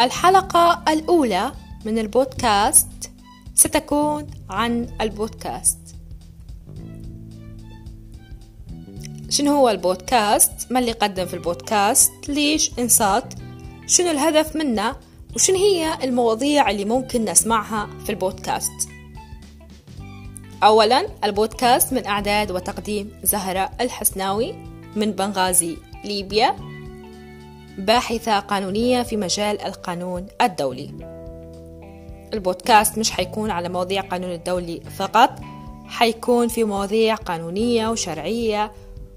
الحلقة الأولى من البودكاست ستكون عن البودكاست. شنو هو البودكاست؟ ما اللي قدم في البودكاست؟ ليش؟ إنصات؟ شنو الهدف منه؟ وشنو هي المواضيع اللي ممكن نسمعها في البودكاست؟ أولا البودكاست من أعداد وتقديم زهرة الحسناوي من بنغازي ليبيا. باحثة قانونية في مجال القانون الدولي. البودكاست مش حيكون على مواضيع قانون الدولي فقط حيكون في مواضيع قانونية وشرعية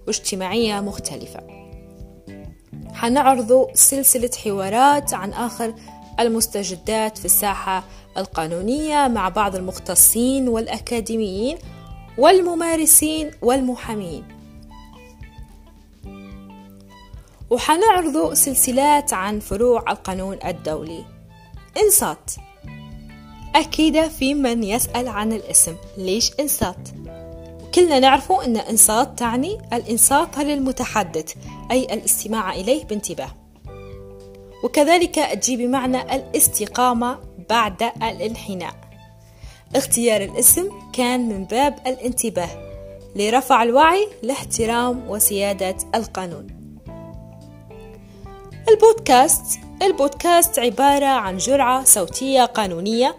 واجتماعية مختلفة. حنعرض سلسلة حوارات عن آخر المستجدات في الساحة القانونية مع بعض المختصين والأكاديميين والممارسين والمحامين. وحنعرض سلسلات عن فروع القانون الدولي. إنصات. أكيد في من يسأل عن الاسم. ليش إنصات؟ كلنا نعرف أن إنصات تعني الإنصات للمتحدث أي الاستماع إليه بانتباه. وكذلك تجي بمعنى الاستقامة بعد الانحناء. اختيار الاسم كان من باب الانتباه لرفع الوعي لاحترام وسيادة القانون. البودكاست البودكاست عبارة عن جرعة صوتية قانونية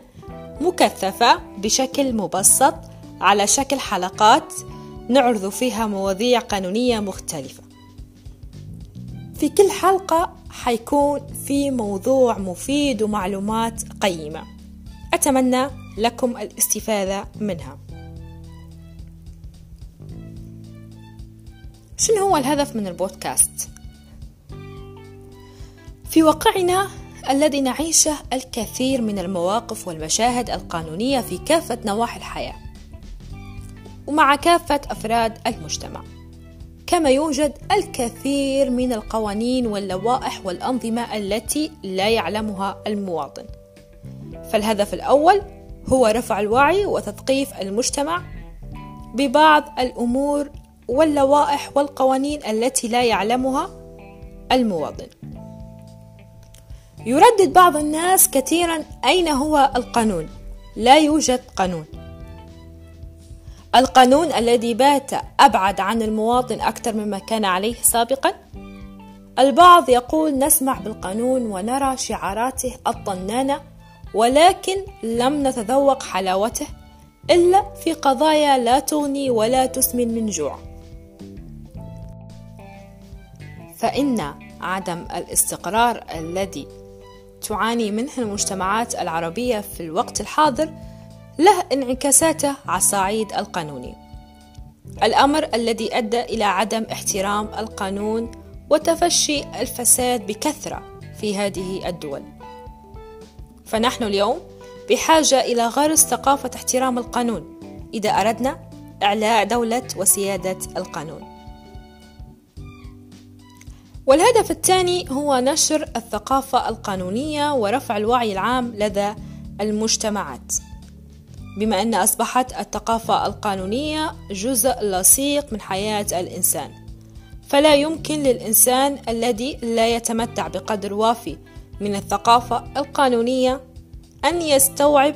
مكثفة بشكل مبسط على شكل حلقات نعرض فيها مواضيع قانونية مختلفة. في كل حلقة حيكون في موضوع مفيد ومعلومات قيمة. أتمنى لكم الاستفادة منها. شنو هو الهدف من البودكاست؟ في واقعنا الذي نعيشه الكثير من المواقف والمشاهد القانونية في كافة نواحي الحياة ومع كافة أفراد المجتمع. كما يوجد الكثير من القوانين واللوائح والأنظمة التي لا يعلمها المواطن. فالهدف الأول هو رفع الوعي وتثقيف المجتمع ببعض الأمور واللوائح والقوانين التي لا يعلمها المواطن. يردد بعض الناس كثيرا أين هو القانون؟ لا يوجد قانون. القانون الذي بات أبعد عن المواطن أكثر مما كان عليه سابقا. البعض يقول نسمع بالقانون ونرى شعاراته الطنانة ولكن لم نتذوق حلاوته إلا في قضايا لا تغني ولا تسمن من جوع. فإن عدم الاستقرار الذي تعاني منه المجتمعات العربية في الوقت الحاضر له انعكاساته على الصعيد القانوني. الأمر الذي أدى إلى عدم احترام القانون وتفشي الفساد بكثرة في هذه الدول. فنحن اليوم بحاجة إلى غرس ثقافة احترام القانون إذا أردنا إعلاء دولة وسيادة القانون. والهدف الثاني هو نشر الثقافة القانونية ورفع الوعي العام لدى المجتمعات. بما أن أصبحت الثقافة القانونية جزء لصيق من حياة الإنسان فلا يمكن للإنسان الذي لا يتمتع بقدر وافي من الثقافة القانونية أن يستوعب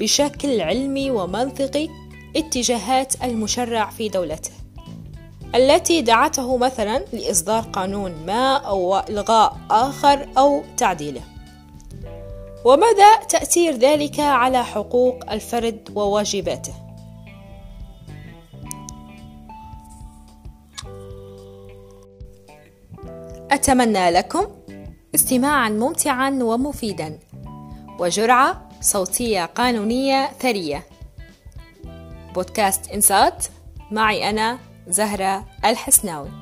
بشكل علمي ومنطقي اتجاهات المشرع في دولته. التي دعته مثلا لإصدار قانون ما أو إلغاء آخر أو تعديله. ومدى تأثير ذلك على حقوق الفرد وواجباته؟ أتمنى لكم استماعا ممتعا ومفيدا وجرعة صوتية قانونية ثرية. بودكاست إنسات معي أنا زهرة الحسناوي.